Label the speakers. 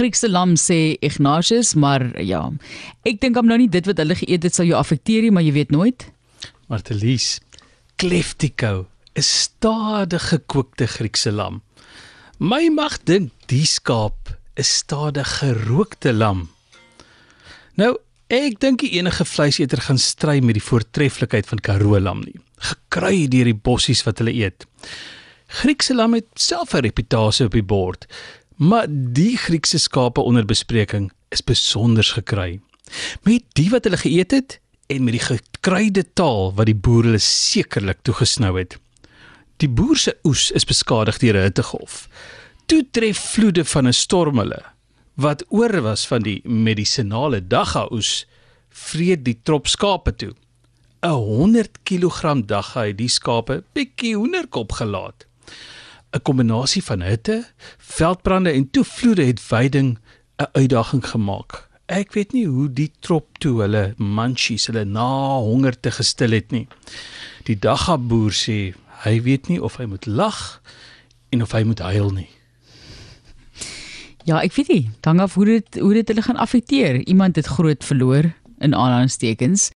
Speaker 1: Griekse lam sê Ignatius, maar ja. Ek dink hom nou nie dit wat hulle geëet het sal jou affekteer nie, maar jy weet nooit.
Speaker 2: Martelies, Kleftico is stadig gekookte Griekse lam. My mag dink die skaap is stadig gerookte lam. Nou, ek dink enige vleiseter gaan stry met die voortreffelikheid van Karoo lam nie. Gekry deur die bossies wat hulle eet. Griekse lam het self 'n reputasie op die bord, maar die Griekse skape onder bespreking is besonder gekry. Met die wat hulle geëet het en met die gekryde taal wat die boer hulle sekerlik toegesnou het. Die boer se oes is beskadig deur 'n hittegolf. Toe tref vloede van 'n storm hulle wat oor was van die medisinale dagga oes vreet die trop skape toe. 'n 100 kg dagga het die skape bietjie hoenderkop gelaat. 'n Kombinasie van hitte, veldbrande en toe vloede het veiding 'n uitdaging gemaak. Ek weet nie hoe die trop toe hulle munchies hulle na honger te gestil het nie. Die dagga boer sê hy weet nie of hy moet lag en of hy moet huil nie.
Speaker 1: Ja, ek weet nie. Hang af hoe dit hoe dit hulle gaan affekteer. Iemand het groot verloor in aanhalingstekens.